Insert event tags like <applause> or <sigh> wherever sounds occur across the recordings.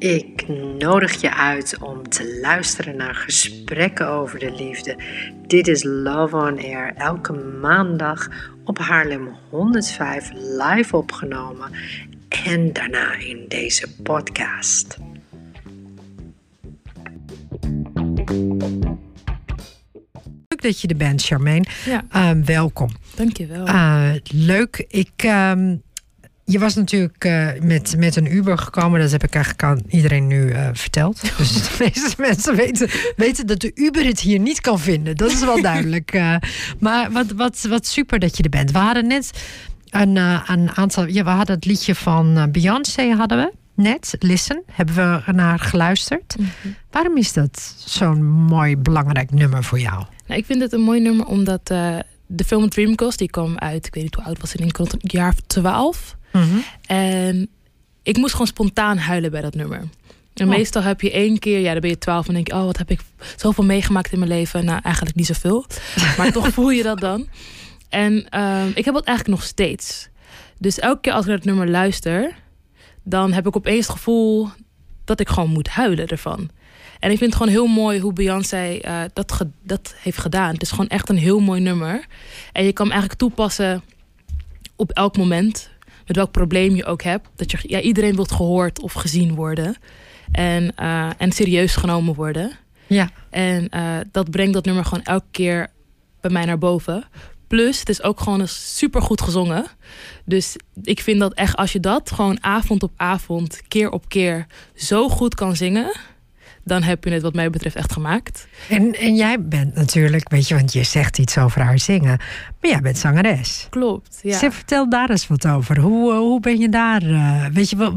Ik nodig je uit om te luisteren naar gesprekken over de liefde. Dit is Love on Air, elke maandag op Haarlem 105 live opgenomen en daarna in deze podcast. Leuk dat je er bent, Charmaine. Ja. Uh, welkom. Dankjewel. Uh, leuk. Ik, uh, je was natuurlijk uh, met, met een Uber gekomen. Dat heb ik eigenlijk aan iedereen nu uh, verteld. <laughs> Dus de meeste mensen weten, weten dat de Uber het hier niet kan vinden. Dat is wel <laughs> duidelijk. Uh, maar wat, wat, wat super dat je er bent. We hadden net een, een aantal... Ja, we hadden het liedje van Beyoncé hadden we. Net, Listen, hebben we naar geluisterd. Mm -hmm. Waarom is dat zo'n mooi, belangrijk nummer voor jou? Nou, ik vind het een mooi nummer omdat de film Dreamgirls... die kwam uit, ik weet niet hoe oud was het, in het jaar 12. Mm -hmm. En ik moest gewoon spontaan huilen bij dat nummer. En oh. meestal heb je één keer, ja, dan ben je 12 en denk je... oh, wat heb ik zoveel meegemaakt in mijn leven? Nou, eigenlijk niet zoveel. <laughs> Maar toch voel je dat dan. En uh, ik heb dat eigenlijk nog steeds. Dus elke keer als ik naar het nummer luister... dan heb ik opeens het gevoel dat ik gewoon moet huilen ervan. En ik vind het gewoon heel mooi hoe Beyoncé uh, dat, ge dat heeft gedaan. Het is gewoon echt een heel mooi nummer. En je kan hem eigenlijk toepassen op elk moment. Met welk probleem je ook hebt. Dat je, ja, iedereen wil gehoord of gezien worden. En, uh, en serieus genomen worden. Ja. En uh, dat brengt dat nummer gewoon elke keer bij mij naar boven. Plus, het is ook gewoon super goed gezongen. Dus ik vind dat echt als je dat gewoon avond op avond, keer op keer zo goed kan zingen dan heb je het wat mij betreft echt gemaakt. En, en jij bent natuurlijk, weet je, want je zegt iets over haar zingen. Maar jij bent zangeres. Klopt, ja. Zeg, vertel daar eens wat over. Hoe, hoe ben je daar, uh, weet je,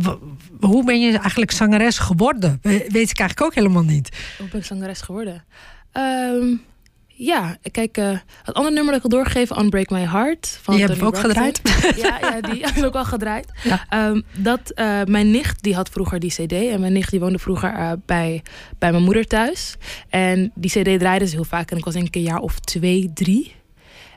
hoe ben je eigenlijk zangeres geworden? Weet ik eigenlijk ook helemaal niet. Hoe ben ik zangeres geworden? Um, ja, kijk, uh, het andere nummer dat ik wil doorgeven, Unbreak My Heart. Van die heb ik ook gedraaid. Ja, ja, die <laughs> heb ik ook al gedraaid. Ja. Um, dat, uh, mijn nicht, die had vroeger die cd. En mijn nicht die woonde vroeger uh, bij, bij mijn moeder thuis. En die cd draaide ze heel vaak. En ik was denk ik een jaar of twee, drie.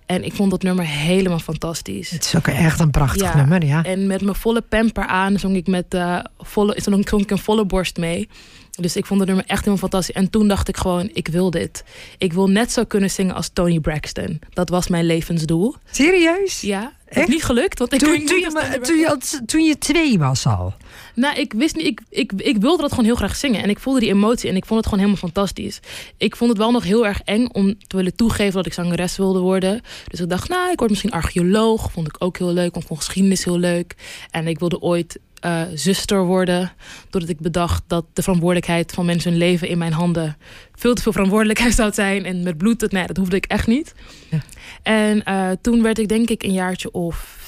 En ik vond dat nummer helemaal fantastisch. Het is ook echt een prachtig ja. nummer, ja. En met mijn volle pamper aan zong ik, met, volle, zong ik een volle borst mee. Dus ik vond het nummer echt helemaal fantastisch. En toen dacht ik gewoon, ik wil dit. Ik wil net zo kunnen zingen als Tony Braxton. Dat was mijn levensdoel. Serieus? Ja. Het is niet gelukt. Want ik toen, toen, je, maar, toen, je, toen je twee was al? Nou, ik wist niet. Ik, ik, ik wilde dat gewoon heel graag zingen. En ik voelde die emotie. En ik vond het gewoon helemaal fantastisch. Ik vond het wel nog heel erg eng om te willen toegeven dat ik zangeres wilde worden. Dus ik dacht, nou, ik word misschien archeoloog. Vond ik ook heel leuk. Want ik vond geschiedenis heel leuk. En ik wilde ooit uh, zuster worden. Doordat ik bedacht dat de verantwoordelijkheid van mensen hun leven in mijn handen veel te veel verantwoordelijkheid zou zijn. En met bloed, dat, nee, dat hoefde ik echt niet. Ja. En uh, toen werd ik denk ik een jaartje of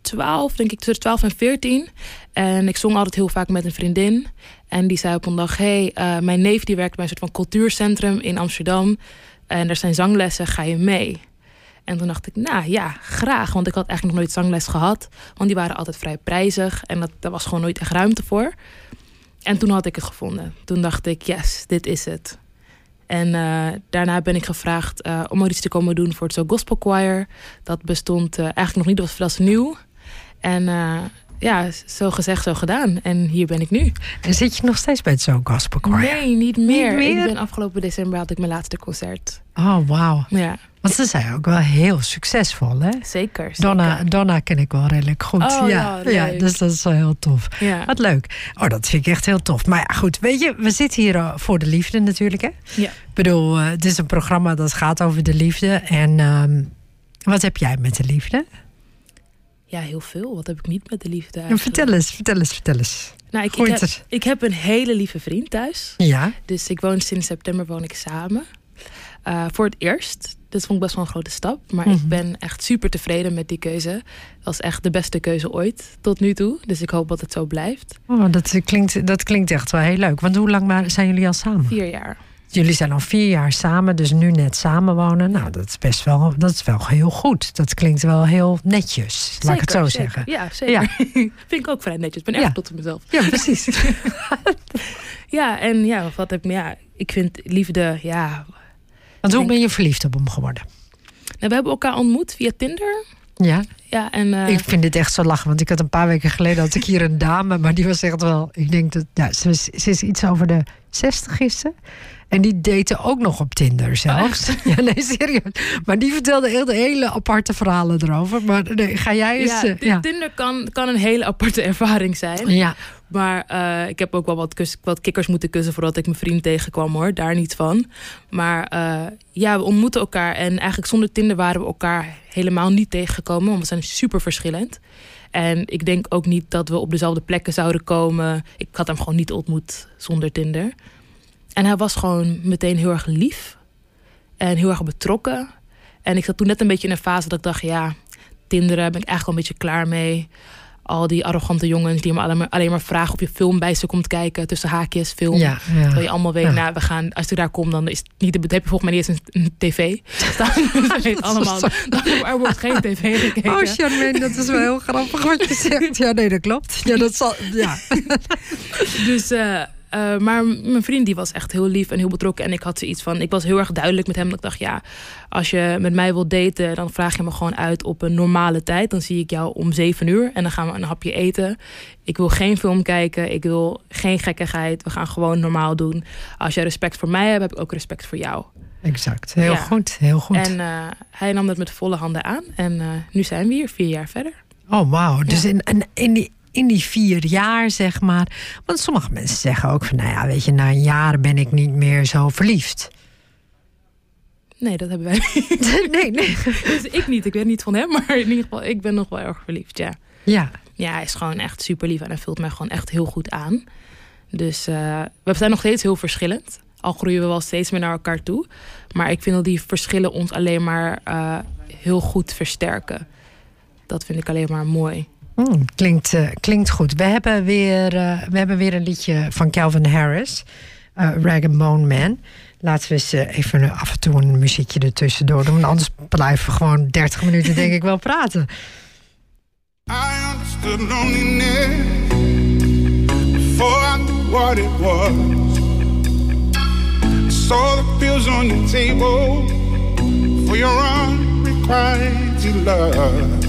12, denk ik tussen 12 en 14. En ik zong altijd heel vaak met een vriendin. En die zei op een dag: Hey, uh, mijn neef die werkt bij een soort van cultuurcentrum in Amsterdam. En er zijn zanglessen, ga je mee? En toen dacht ik, nou ja, graag. Want ik had eigenlijk nog nooit zangles gehad. Want die waren altijd vrij prijzig. En dat, daar was gewoon nooit echt ruimte voor. En toen had ik het gevonden. Toen dacht ik, yes, dit is het. En uh, daarna ben ik gevraagd uh, om iets te komen doen voor het Zo Gospel Choir. Dat bestond uh, eigenlijk nog niet, dat was, dat was nieuw. En ja, zo gezegd, zo gedaan. En hier ben ik nu. En zit je nog steeds bij het Zo Gospel Choir? Nee, niet meer. niet meer. Ik ben afgelopen december had ik mijn laatste concert. Oh, wauw. Ja. Want ze zijn ook wel heel succesvol, hè? Zeker. Donna, Donna ken ik wel redelijk goed. Oh, ja, ja, ja, dus dat is wel heel tof. Ja. Wat leuk. Oh, dat vind ik echt heel tof. Maar ja, goed, weet je, we zitten hier voor de liefde natuurlijk, hè? Ja. Ik bedoel, uh, het is een programma dat gaat over de liefde. En um, wat heb jij met de liefde? Ja, heel veel. Wat heb ik niet met de liefde? Ja, vertel eens, vertel eens, vertel eens. Nou, ik, ik, heb, ik heb een hele lieve vriend thuis. Ja. Dus ik woon sinds september woon ik samen. Uh, voor het eerst. Dat vond ik best wel een grote stap. Maar mm -hmm. ik ben echt super tevreden met die keuze. Dat was echt de beste keuze ooit tot nu toe. Dus ik hoop dat het zo blijft. Oh, dat, klinkt, dat klinkt echt wel heel leuk. Want hoe lang zijn jullie al samen? Vier jaar. Jullie zijn al vier jaar samen, dus nu net samenwonen. Nou, dat is best wel, dat is wel heel goed. Dat klinkt wel heel netjes, zeker, laat ik het zo zeker. zeggen. Ja, zeker. Ja. <laughs> Vind ik ook vrij netjes. Ik ben echt ja. tot op mezelf. Ja, precies. <laughs> ja, en ja, wat heb ik, ja, ik vind liefde, ja. Want hoe ben je verliefd op hem geworden? Nou, we hebben elkaar ontmoet via Tinder. Ja, Ja, en eh, ik vind dit echt zo lachen. Want ik had een paar weken geleden had ik hier een dame, maar die was echt wel. Ik denk dat ja, ze, is, ze is iets over de 60 is ze. En die date ook nog op Tinder zelfs. <laughs> ja, nee, serieus. Maar die vertelde heel de hele aparte verhalen erover. Maar nee, ga jij eens. ja, eh, ja. Tinder kan, kan een hele aparte ervaring zijn. ja. Maar eh, ik heb ook wel wat, kus, wat kikkers moeten kussen voordat ik mijn vriend tegenkwam hoor. Daar niet van. Maar eh, ja, we ontmoeten elkaar. En eigenlijk zonder Tinder waren we elkaar helemaal niet tegengekomen. Want we zijn super verschillend. En ik denk ook niet dat we op dezelfde plekken zouden komen. Ik had hem gewoon niet ontmoet zonder Tinder. En hij was gewoon meteen heel erg lief. En heel erg betrokken. En ik zat toen net een beetje in een fase dat ik dacht... ja, Tinderen ben ik eigenlijk al een beetje klaar mee al die arrogante jongens die maar, alleen maar vragen of je film bij ze komt kijken. Tussen haakjes, film. Ja, ja. Terwijl je allemaal weet, Ja. nou, we gaan, als je daar komt, dan is het niet, de- heb je volgens mij niet eens een, een tv <laughs> staan. Weten allemaal, er wordt geen tv gekeken. Oh, Charmaine, dat is wel heel grappig wat je zegt. Ja, nee, dat klopt. Ja, dat zal. Ja. <laughs> Dus, eh, eh, maar mijn vriend die was echt heel lief en heel betrokken. En ik had zoiets van, ik was heel erg duidelijk met hem. Dat ik dacht, ja, als je met mij wilt daten, dan vraag je me gewoon uit op een normale tijd. Dan zie ik jou om zeven uur en dan gaan we een hapje eten. Ik wil geen film kijken, ik wil geen gekkigheid. We gaan gewoon normaal doen. Als jij respect voor mij hebt, heb ik ook respect voor jou. Exact. Heel Ja. goed. Heel goed. En eh, hij nam dat met volle handen aan. En eh, nu zijn we hier, vier jaar verder. Oh, wauw. Dus Ja. in, in, in, die, in die vier jaar, zeg maar. Want sommige mensen zeggen ook van, nou ja, weet je, na een jaar ben ik niet meer zo verliefd. Nee, dat hebben wij niet. <laughs> nee, nee. Dus ik niet. Ik weet niet van hem, maar in ieder geval, ik ben nog wel erg verliefd, ja. Ja, Ja, hij is gewoon echt super lief en hij vult mij gewoon echt heel goed aan. Dus eh, we zijn nog steeds heel verschillend. Al groeien we wel steeds meer naar elkaar toe. Maar ik vind dat die verschillen ons alleen maar eh, heel goed versterken. Dat vind ik alleen maar mooi. Hmm, klinkt, eh, klinkt goed. We hebben, weer, eh, we hebben weer een liedje van Calvin Harris, eh Rag and Bone Man. Laten we eens even af en toe een muziekje ertussendoor doen. Anders blijven we gewoon 30 minuten, denk ik, wel praten. I understood loneliness before I knew what it was. I saw the on your table for your unrequited love.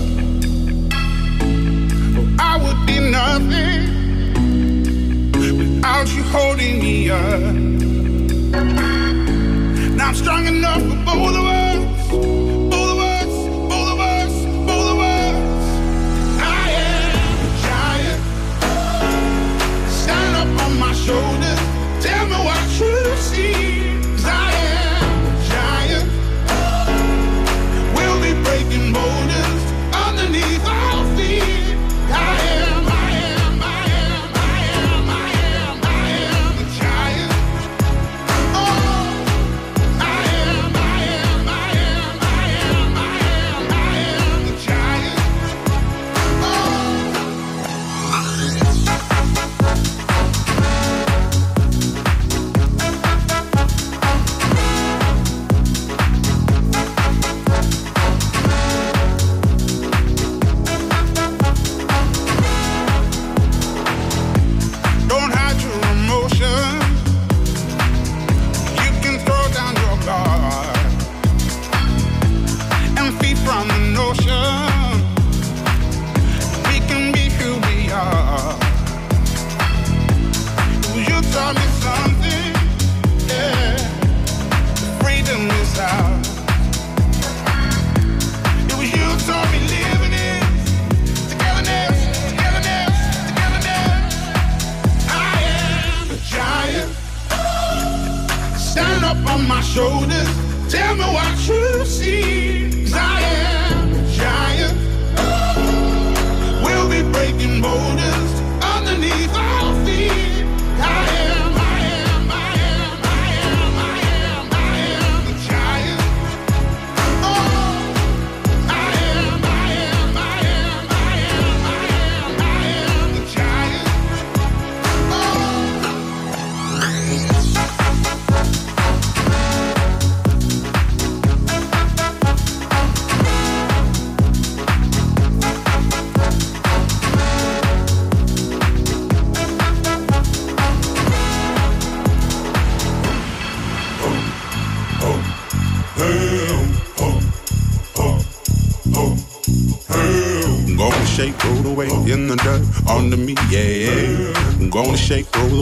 Would be nothing without you holding me up. Now I'm strong enough for both of us,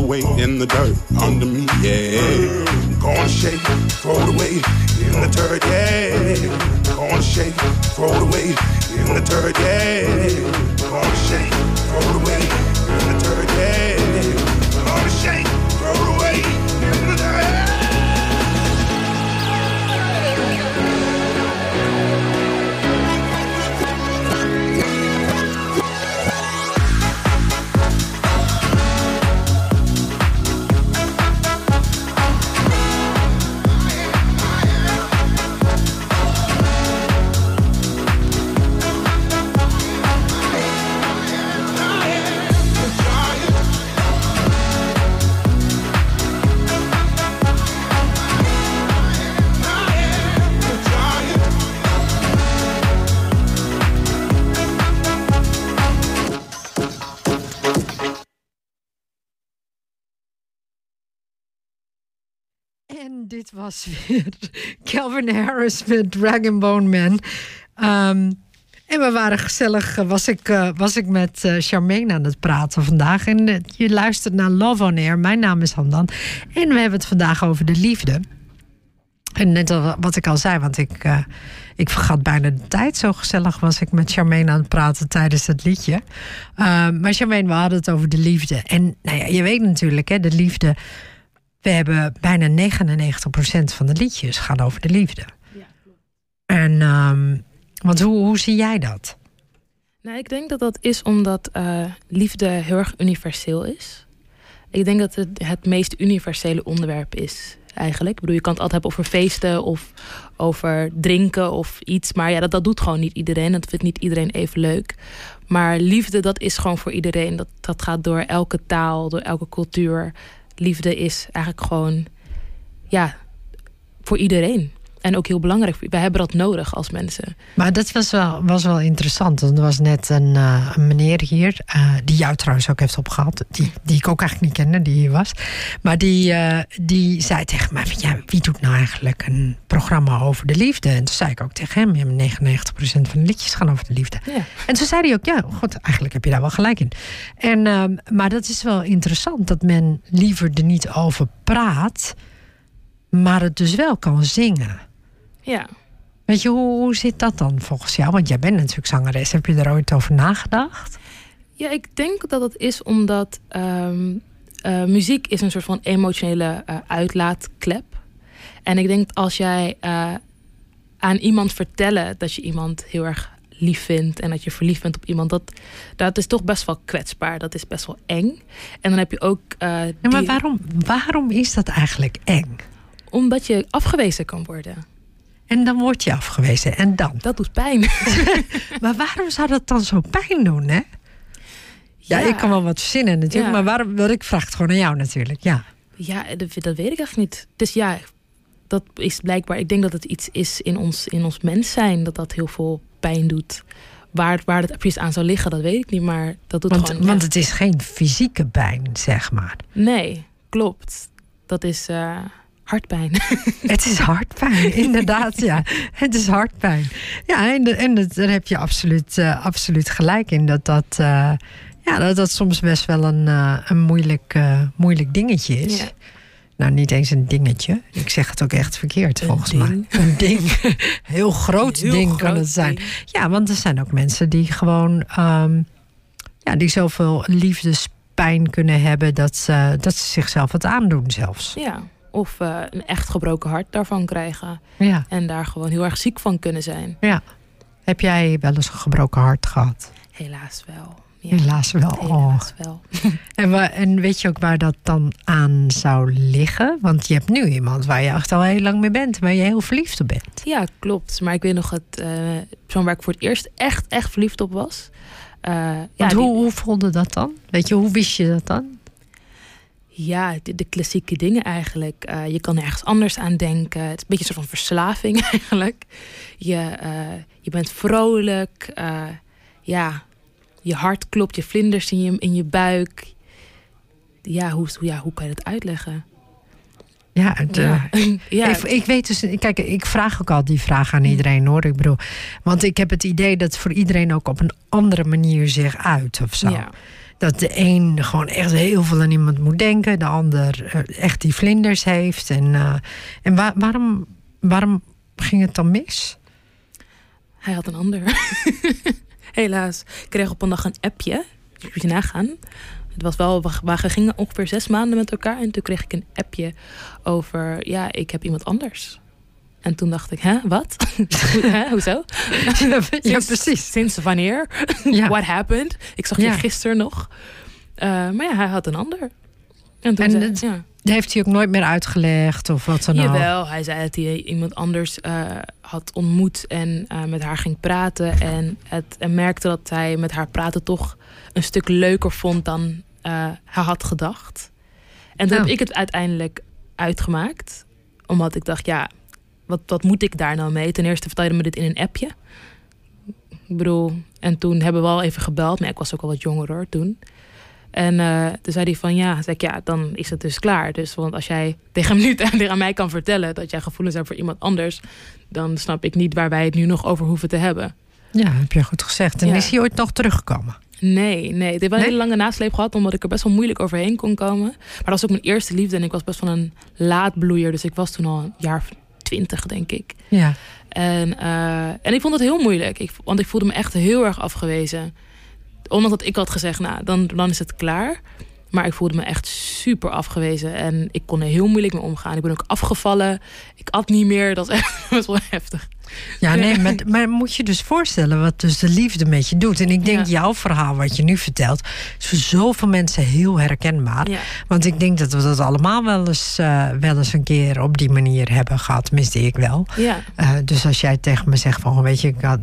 away in the dirt under me, yeah. Gonna shake, throw it away in the dirt, yeah. Gonna shake, throw it away was weer <laughs> Calvin Harris met Dragon Bone Man. Ehm, en we waren gezellig, eh, was ik, eh, was ik met eh, Charmaine aan het praten vandaag. En je luistert naar Love on Air. Mijn naam is Handan. En we hebben het vandaag over de liefde. En net wat ik al zei, want ik, eh, ik vergat bijna de tijd. Zo gezellig was ik met Charmaine aan het praten tijdens het liedje. Uh, maar Charmaine, we hadden het over de liefde. En nou ja, je weet natuurlijk, hè, de liefde. We hebben bijna 99% van de liedjes gaan over de liefde. En, ehm, want hoe, hoe zie jij dat? Nou, ik denk dat dat is omdat eh, liefde heel erg universeel is. Ik denk dat het het meest universele onderwerp is, eigenlijk. Ik bedoel, je kan het altijd hebben over feesten of over drinken of iets. Maar ja, dat, dat doet gewoon niet iedereen. Dat vindt niet iedereen even leuk. Maar liefde, dat is gewoon voor iedereen. Dat, dat gaat door elke taal, door elke cultuur. Liefde is eigenlijk gewoon, ja, voor iedereen. En ook heel belangrijk. Wij hebben dat nodig als mensen. Maar dat was wel, was wel interessant. Want er was net een, eh, een meneer hier, eh, die jou trouwens ook heeft opgehaald. Die, die ik ook eigenlijk niet kende, die hier was. Maar die, eh, die zei tegen mij: van, ja, Wie doet nou eigenlijk een programma over de liefde? En toen zei ik ook tegen hem: ja, 99% van de liedjes gaan over de liefde. Ja. En toen zei hij ook: Ja, god, eigenlijk heb je daar wel gelijk in. En, ehm, maar dat is wel interessant dat men liever er niet over praat, maar het dus wel kan zingen. Ja. Weet je, hoe, hoe zit dat dan volgens jou? Want jij bent natuurlijk zangeres. Heb je er ooit over nagedacht? Ja, ik denk dat het is omdat ehm, eh, muziek is een soort van emotionele eh, uitlaatklep. En ik denk dat als jij eh, aan iemand vertellen dat je iemand heel erg lief vindt en dat je verliefd bent op iemand, dat, dat is toch best wel kwetsbaar. Dat is best wel eng. En dan heb je ook. Ja, maar waarom, waarom is dat eigenlijk eng? Omdat je afgewezen kan worden. En dan word je afgewezen. En dan? Dat doet pijn. <laughs> Maar waarom zou dat dan zo pijn doen, hè? Ja, ik kan wel wat verzinnen natuurlijk. Ja. Maar waarom, wel, ik vraag het gewoon aan jou natuurlijk. Ja. Ja, dat, dat weet ik echt niet. Dus ja, dat is blijkbaar. Ik denk dat het iets is in ons, in ons mens zijn dat dat heel veel pijn doet. Waar, waar het precies aan zou liggen, dat weet ik niet. Maar dat doet Want, gewoon. want ja. het is geen fysieke pijn, zeg maar. Nee, klopt. Dat is eh, hartpijn. <laughs> Het is hartpijn, <laughs> inderdaad. Ja, het is hartpijn. Ja, en, de- en dat, daar heb je absoluut, eh, absoluut gelijk in. Dat dat, eh, ja, dat dat soms best wel een, eh, een moeilijk, moeilijk dingetje is. Ja. Nou, niet eens een dingetje. Ik zeg het ook echt verkeerd, Een volgens ding. mij. Een ding. <laughs> Heel groot Heel ding kan het zijn. ding. Ja, want er zijn ook mensen die gewoon... ehm, ja, die zoveel liefdespijn kunnen hebben... dat ze, dat ze zichzelf het aandoen zelfs. Ja. Of eh, een echt gebroken hart daarvan krijgen. Ja, En daar gewoon heel erg ziek van kunnen zijn. ja. Heb jij wel eens een gebroken hart gehad? Helaas wel. Ja, Helaas wel. Oh. Helaas wel. <laughs> En, wa- en weet je ook waar dat dan aan zou liggen? Want je hebt nu iemand waar je echt al heel lang mee bent... waar je heel verliefd op bent. Ja, klopt. Maar ik weet nog het eh persoon waar ik voor het eerst echt, echt verliefd op was. Eh, ja, Want die- hoe, hoe voelde dat dan? Weet je, hoe wist je dat dan? Ja, de, de klassieke dingen eigenlijk. Eh, je kan ergens anders aan denken. Het is een beetje een soort van verslaving <laughs> eigenlijk. Je, eh, je bent vrolijk. eh, ja, je hart klopt, je vlinders in je, in je buik. Ja hoe, ja, hoe kan je dat uitleggen? Ja, het, ja. <laughs> Ik, ik weet dus, kijk, ik vraag ook al die vraag aan iedereen hoor. Ik bedoel, want ik heb het idee dat voor iedereen ook op een andere manier zich uit of zo. Ja. Dat de een gewoon echt heel veel aan iemand moet denken, de ander eh, echt die vlinders heeft. En, eh, en wa- waarom, waarom ging het dan mis? Hij had een ander. <laughs> Helaas. Ik kreeg op een dag een appje. Dus moet je nagaan. Het was wel, we we gingen ongeveer zes maanden met elkaar. En toen kreeg ik een appje over, ja, ik heb iemand anders. En toen dacht ik, hè, wat? <laughs> hè, hoezo? <laughs> ja, <laughs> Sinds- precies. Sinds wanneer? Ja. What happened? Ik zag Ja. je gisteren nog. Eh, maar ja, hij had een ander. En toen En zei, het- ja. Heeft hij ook nooit meer uitgelegd of wat dan ook? Jawel, hij zei dat hij iemand anders eh, had ontmoet en eh, met haar ging praten. En, het, en merkte dat hij met haar praten toch een stuk leuker vond dan hij had gedacht. En toen Oh. heb ik het uiteindelijk uitgemaakt. Omdat ik dacht, ja, wat, wat moet ik daar nou mee? Ten eerste vertelde me dit in een appje. Ik bedoel, en toen hebben we al even gebeld. Maar ik was ook al wat jonger hoor, toen. En eh, toen zei hij van ja, zei ik, ja, dan is het dus klaar. Dus want als jij <laughs> tegen hem nu tegen mij kan vertellen dat jij gevoelens hebt voor iemand anders, dan snap ik niet waar wij het nu nog over hoeven te hebben. Ja, heb je goed gezegd. En Ja. is hij ooit nog teruggekomen? Nee, nee. Ik heb wel een Nee? hele lange nasleep gehad, omdat ik er best wel moeilijk overheen kon komen. Maar dat was ook mijn eerste liefde en ik was best wel een laadbloeier. Dus ik was toen al een jaar twintig, denk ik. Ja. En, eh, en ik vond het heel moeilijk, ik, want ik voelde me echt heel erg afgewezen. Ondanks dat ik had gezegd, nou, dan, dan is het klaar. Maar ik voelde me echt super afgewezen. En ik kon er heel moeilijk mee omgaan. Ik ben ook afgevallen. Ik at niet meer. Dat is echt <laughs> best wel heftig. Ja, nee, maar, maar moet je dus voorstellen wat dus de liefde met je doet. En ik denk Ja. jouw verhaal wat je nu vertelt, is voor zoveel mensen heel herkenbaar. Ja. Want ik denk dat we dat allemaal wel eens, eh, wel eens een keer op die manier hebben gehad. Tenminste, ik wel. Ja, Eh, dus als jij tegen me zegt van, weet je, ik had,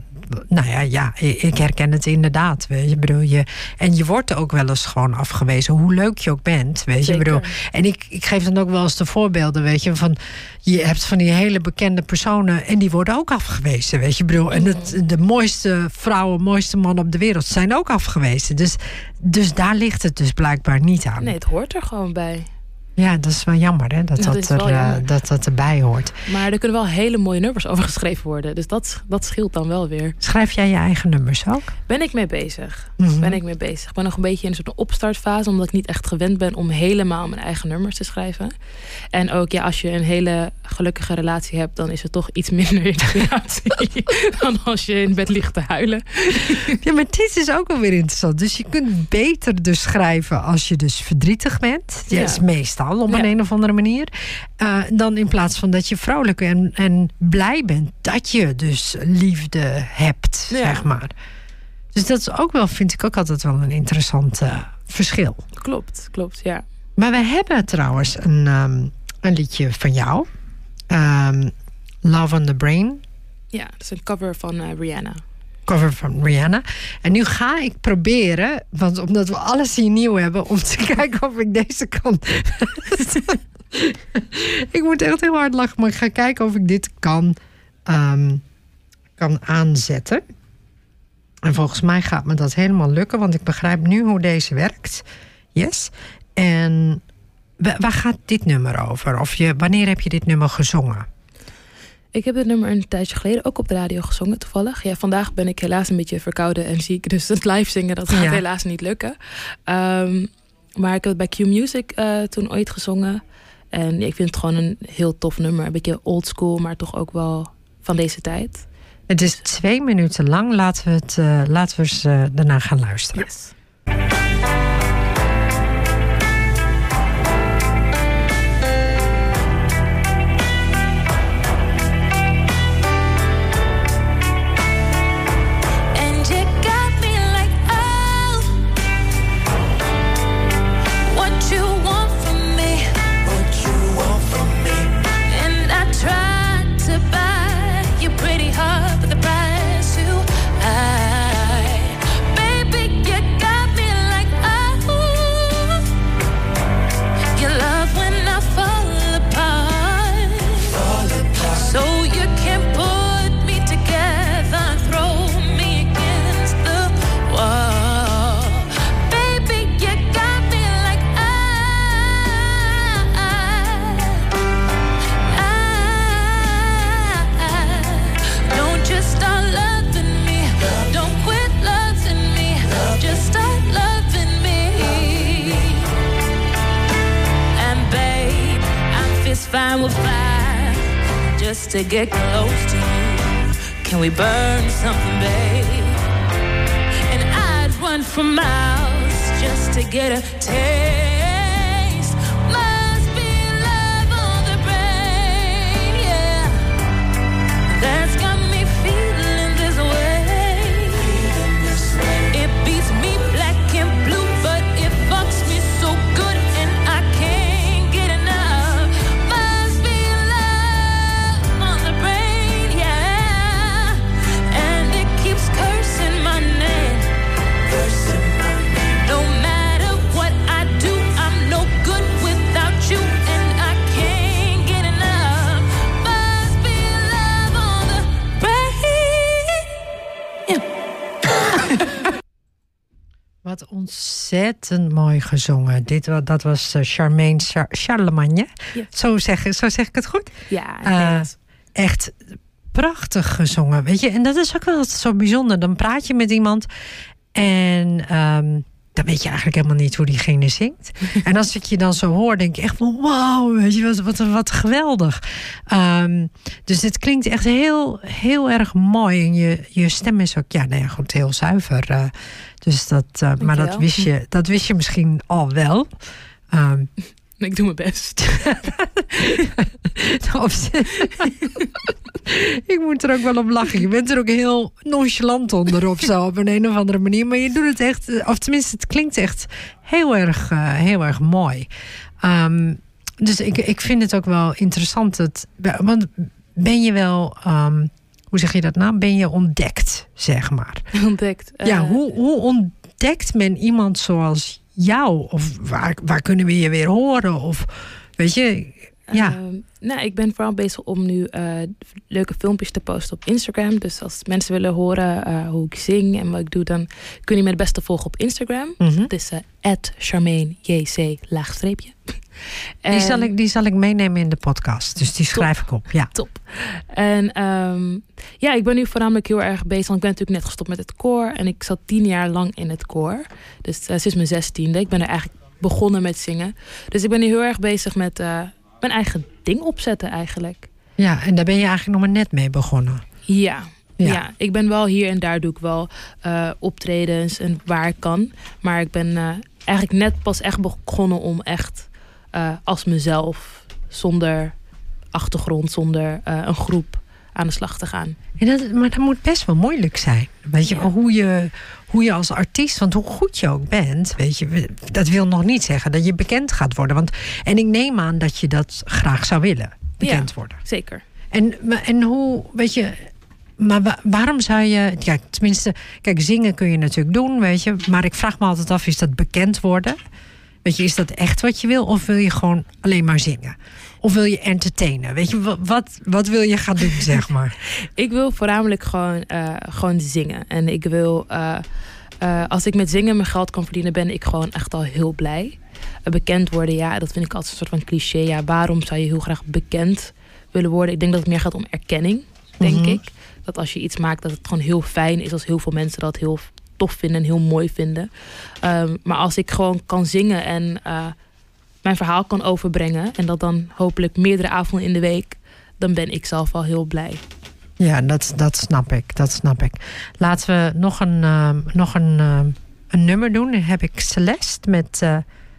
nou ja, ja, ik herken het inderdaad. Weet je, bedoel je. En je wordt ook wel eens gewoon afgewezen, hoe leuk je ook bent. Weet je, Zeker. bedoel. En ik, ik geef dan ook wel eens de voorbeelden, weet je, van je hebt van die hele bekende personen en die worden ook afgewezen, weet je, bedoel. En het, de mooiste vrouwen, mooiste mannen op de wereld zijn ook afgewezen. Dus, dus daar ligt het dus blijkbaar niet aan. nee, het hoort er gewoon bij. Ja, dat is wel jammer, hè, dat Ja, dat, dat er, eh, jammer. dat, dat erbij hoort. Maar er kunnen wel hele mooie nummers over geschreven worden. Dus dat, dat scheelt dan wel weer. Schrijf jij je eigen nummers ook? Ben ik mee bezig. Mhm. Ben ik mee bezig. Ik ben nog een beetje in een soort opstartfase. Omdat ik niet echt gewend ben om helemaal mijn eigen nummers te schrijven. En ook ja, als je een hele gelukkige relatie hebt... dan is het toch iets minder <laughs> inspiratie... <laughs> dan als je in bed ligt te huilen. Ja, maar dit is ook wel weer interessant. Dus je kunt beter dus schrijven als je dus verdrietig bent. Ja, Ja. dat is meestal op Ja. een, een of andere manier. Eh, dan in plaats van dat je vrolijk en, en blij bent dat je dus liefde hebt, Ja. zeg maar. Dus dat is ook wel, vind ik ook altijd wel een interessant eh, verschil. Klopt, klopt, ja. Maar we hebben trouwens een, ehm, een liedje van jou. Ehm, Love on the Brain. Ja, dat is een cover van eh, Rihanna. Cover van Rihanna. En nu ga ik proberen, want omdat we alles hier nieuw hebben, om te <laughs> kijken of ik deze kan. <laughs> ik moet echt heel hard lachen, maar ik ga kijken of ik dit kan, ehm, kan aanzetten. En volgens mij gaat me dat helemaal lukken, want ik begrijp nu hoe deze werkt. Yes. En wa- waar gaat dit nummer over? Of je, wanneer heb je dit nummer gezongen? Ik heb dit nummer een tijdje geleden ook op de radio gezongen, toevallig. Ja, vandaag ben ik helaas een beetje verkouden en ziek. Dus het live zingen, dat gaat Ja. helaas niet lukken. Ehm, maar ik heb het bij Q Music eh, toen ooit gezongen. En ik vind het gewoon een heel tof nummer. Een beetje old school, maar toch ook wel van deze tijd. Het is twee minuten lang. Laten we, het, eh, laten we eens eh, daarna gaan luisteren. Yes. Run for miles just to get a taste. Wat ontzettend mooi gezongen. Dit, dat was eh, Charmaine Char- Charlemagne. Ja. Zo, zeg, zo zeg ik het goed? Ja, Eh, echt prachtig gezongen. Weet je, en dat is ook wel zo bijzonder. Dan praat je met iemand en ehm, dan weet je eigenlijk helemaal niet hoe diegene zingt. <laughs> en als ik je dan zo hoor, denk ik echt van wow, weet je, wat, wat, wat geweldig. Ehm, dus het klinkt echt heel, heel erg mooi. En je, je stem is ook, ja, nou ja, goed, heel zuiver. eh, dus dat, eh, maar dat wist, je, dat wist je misschien al wel. Ehm, Ik doe mijn best. <laughs> Ik moet er ook wel op lachen. Je bent er ook heel nonchalant onder of zo, op een, een of andere manier. Maar je doet het echt, of tenminste, het klinkt echt heel erg, eh, heel erg mooi. Ehm, dus ik, ik vind het ook wel interessant. Dat, want ben je wel, ehm, hoe zeg je dat nou? Ben je ontdekt, zeg maar? Ontdekt. ja, Eh, hoe, hoe ontdekt men iemand zoals jou? Of waar, waar kunnen we je weer horen? Of weet je, ja. Ehm, nou, ik ben vooral bezig om nu eh, leuke filmpjes te posten op Instagram. Dus als mensen willen horen eh, hoe ik zing en wat ik doe, dan kun je me het beste volgen op Instagram. Mhm. Het is uh, JC laagstreepje. Die zal, ik, die zal ik meenemen in de podcast. Dus die schrijf ik op. Ja. Top. En ehm, ja, ik ben nu voornamelijk heel erg bezig. Want ik ben natuurlijk net gestopt met het koor. En ik zat tien jaar lang in het koor. Dus sinds mijn zestiende. Ik ben er eigenlijk begonnen met zingen. Dus ik ben nu heel erg bezig met mijn eigen ding opzetten eigenlijk. ja, en daar ben je eigenlijk nog maar net mee begonnen. Ja. Ja. Ja. ik ben wel hier en daar doe ik wel eh, optredens en waar ik kan. Maar ik ben eh, eigenlijk net pas echt begonnen om echt eh, als mezelf, zonder achtergrond, zonder een groep aan de slag te gaan. En dat, maar dat moet best wel moeilijk zijn. Weet je, Ja. hoe je, hoe je als artiest, want hoe goed je ook bent, weet je, dat wil nog niet zeggen dat je bekend gaat worden. Want, en ik neem aan dat je dat graag zou willen, bekend Ja. worden. Zeker. En, en hoe, weet je, maar wa- waarom zou je, ja, tenminste, kijk, zingen kun je natuurlijk doen, weet je, maar ik vraag me altijd af, is dat bekend worden? Weet je, is dat echt wat je wil, of wil je gewoon alleen maar zingen? Of wil je entertainen? Weet je, wa- wat, wat wil je gaan doen, zeg maar? <laughs> Ik wil voornamelijk gewoon, eh, gewoon zingen. En ik wil, eh, eh, als ik met zingen mijn geld kan verdienen, ben ik gewoon echt al heel blij. Bekend worden, ja, dat vind ik altijd een soort van cliché. Ja, waarom zou je heel graag bekend willen worden? Ik denk dat het meer gaat om erkenning, denk Mhm. ik. Dat als je iets maakt, dat het gewoon heel fijn is als heel veel mensen dat heel tof vinden en heel mooi vinden. Ehm, maar als ik gewoon kan zingen en eh, mijn verhaal kan overbrengen, en dat dan hopelijk meerdere avonden in de week, dan ben ik zelf al heel blij. Ja, dat, dat snap ik. Dat snap ik. Laten we nog een, ehm, nog een, ehm, een nummer doen. Dan heb ik Celeste met eh,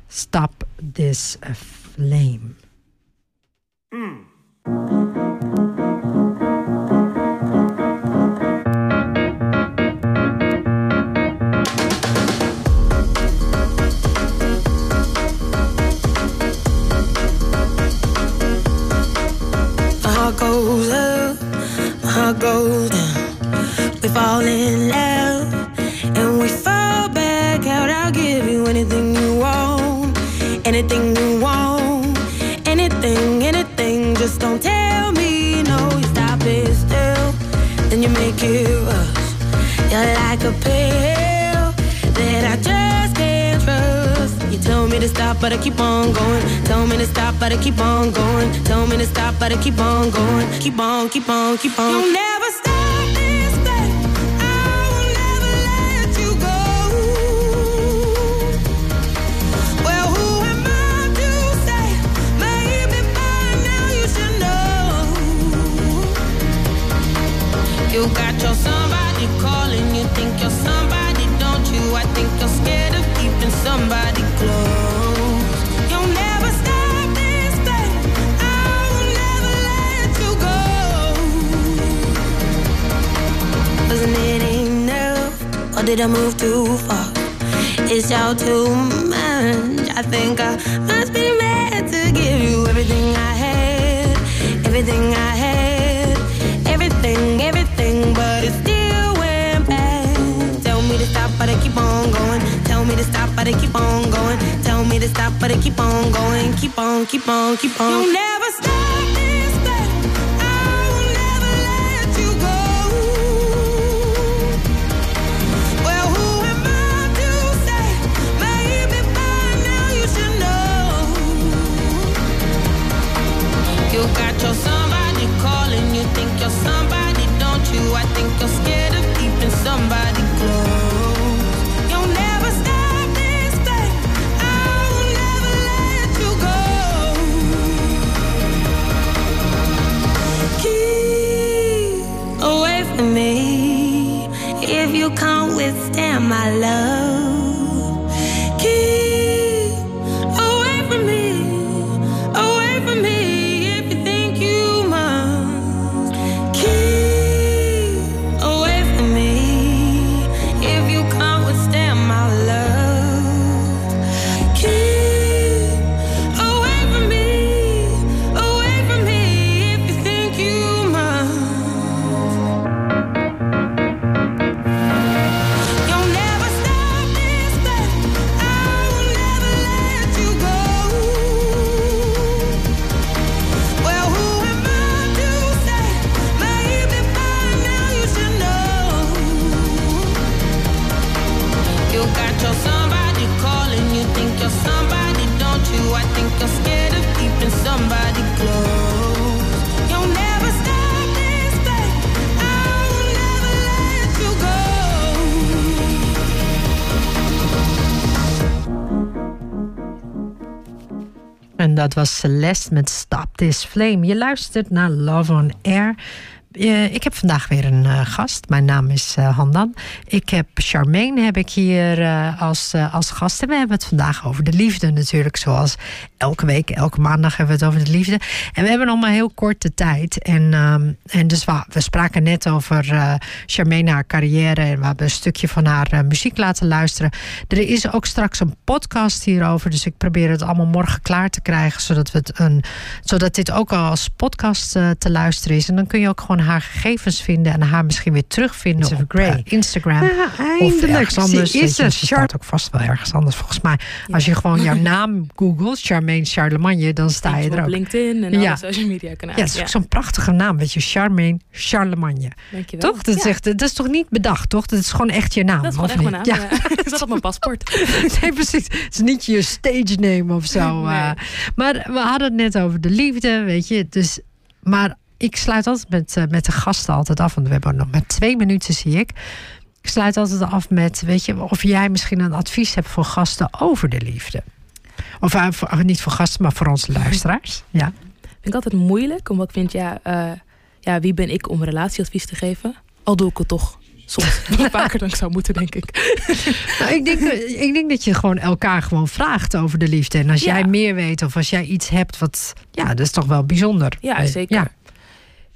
Stop This Flame. Keep on, keep on, keep on. Did I move too far? Is y'all too much? I think I must be mad to give you everything I had, everything I had, everything, everything, but it still went bad. Tell me to stop, but I keep on going. Tell me to stop, but I keep on going. Tell me to stop, but I keep on going. Keep on, keep on, keep on. You'll never was Celeste met Stop This Flame. Je luistert naar Love on Air. Eh, ik heb vandaag weer een eh, gast. Mijn naam is eh, Handan. Ik heb Charmaine heb ik hier als, als gast. En we hebben het vandaag over de liefde natuurlijk. Zoals elke week, elke maandag hebben we het over de liefde. En we hebben nog maar heel korte tijd. En, ehm, en dus we, spraken net over Charmaine, haar carrière. En we hebben een stukje van haar muziek laten luisteren. Er is ook straks een podcast hierover. Dus ik probeer het allemaal morgen klaar te krijgen. Zodat, we het een, zodat dit ook al als podcast te luisteren is. En dan kun je ook gewoon haar gegevens vinden. En haar misschien weer terugvinden It's op eh, Instagram. Ja, Of eindelijk. ergens anders. Ze is je, er. ze staat ook vast wel ergens anders volgens mij. Als je gewoon jouw <laughs> naam googelt, Charmaine Charlemagne, dan sta je er op ook. LinkedIn en Ja. alle social media kanalen. Ja, het is ook zo'n prachtige naam, weet je, Charmaine Charlemagne. Dankjewel. Toch? Dat is, echt, dat is toch niet bedacht, toch? Dat is gewoon echt je naam. dat is gewoon echt mijn naam. Ja. <laughs> Dat staat op mijn paspoort. <laughs> nee, precies. Het is niet je stage name of zo. Nee. eh. Maar we hadden het net over de liefde, weet je. Dus, maar ik sluit altijd met, eh, met de gasten altijd af. Want we hebben nog maar twee minuten, zie ik. Ik sluit altijd af met, weet je, of jij misschien een advies hebt voor gasten over de liefde. Of eh, voor- eh, niet voor gasten, maar voor onze luisteraars. <laughs> Ja. vind ik altijd moeilijk, omdat ik vind, ja, ja, wie ben ik om relatieadvies te geven? Al doe ik het toch soms <laughs> vaker dan ik zou moeten, denk ik. <laughs> Nou, ik, denk, ik denk dat je gewoon elkaar gewoon vraagt over de liefde. En als Ja. jij meer weet of als jij iets hebt wat... Ja, dat is toch wel bijzonder. Ja, zeker. Ja.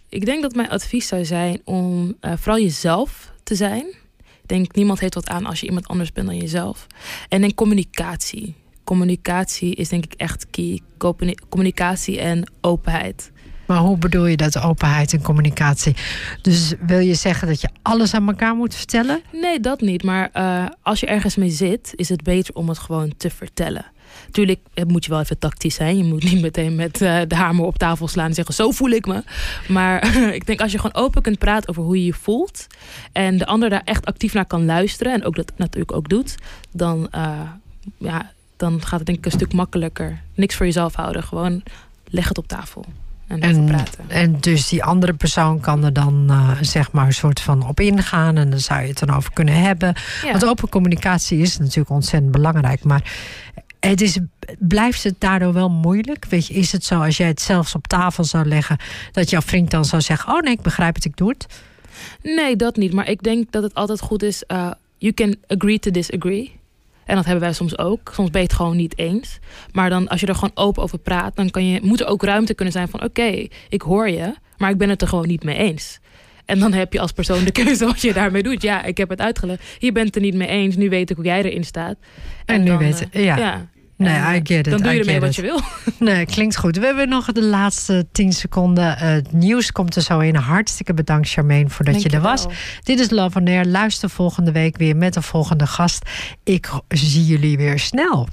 Ik denk dat mijn advies zou zijn om eh, vooral jezelf te zijn. Ik denk, niemand heeft wat aan als je iemand anders bent dan jezelf. En dan communicatie. Communicatie is denk ik echt key. Communi- Communicatie en openheid. Maar hoe bedoel je dat openheid en communicatie? Dus wil je zeggen dat je alles aan elkaar moet vertellen? Nee, dat niet. Maar eh, als je ergens mee zit, is het beter om het gewoon te vertellen. Tuurlijk eh, moet je wel even tactisch zijn. Je moet niet meteen met eh, de hamer op tafel slaan en zeggen: Zo voel ik me. Maar <laughs> ik denk als je gewoon open kunt praten over hoe je je voelt. en de ander daar echt actief naar kan luisteren. en ook dat natuurlijk ook doet. dan, eh, ja, dan gaat het denk ik een stuk makkelijker. Niks voor jezelf houden. Gewoon leg het op tafel en praten. en dus die andere persoon kan er dan eh, zeg maar een soort van op ingaan. En dan zou je het dan over kunnen hebben. Ja. Want open communicatie is natuurlijk ontzettend belangrijk. Maar het is, blijft het daardoor wel moeilijk? Weet je, is het zo als jij het zelfs op tafel zou leggen... dat jouw vriend dan zou zeggen... oh nee, ik begrijp het, ik doe het. Nee, dat niet. Maar ik denk dat het altijd goed is. eh you can agree to disagree. En dat hebben wij soms ook. Soms ben je het gewoon niet eens. Maar dan, als je er gewoon open over praat, dan kan je, moet er ook ruimte kunnen zijn van: oké, ik hoor je, maar ik ben het er gewoon niet mee eens. En dan heb je als persoon de <laughs> keuze wat je daarmee doet. Ja, ik heb het uitgelegd. Je bent het er niet mee eens. Nu weet ik hoe jij erin staat. En nu dan, weet eh, ja. ja. Nee, En, I get it, Dan doe je ermee wat je wil. <laughs> Nee, klinkt goed. We hebben nog de laatste 10 seconden. Eh, het nieuws komt er zo in. Hartstikke bedankt, Charmaine, voordat je er was. Dit is Love on Air. Luister volgende week weer met een volgende gast. Ik zie jullie weer snel.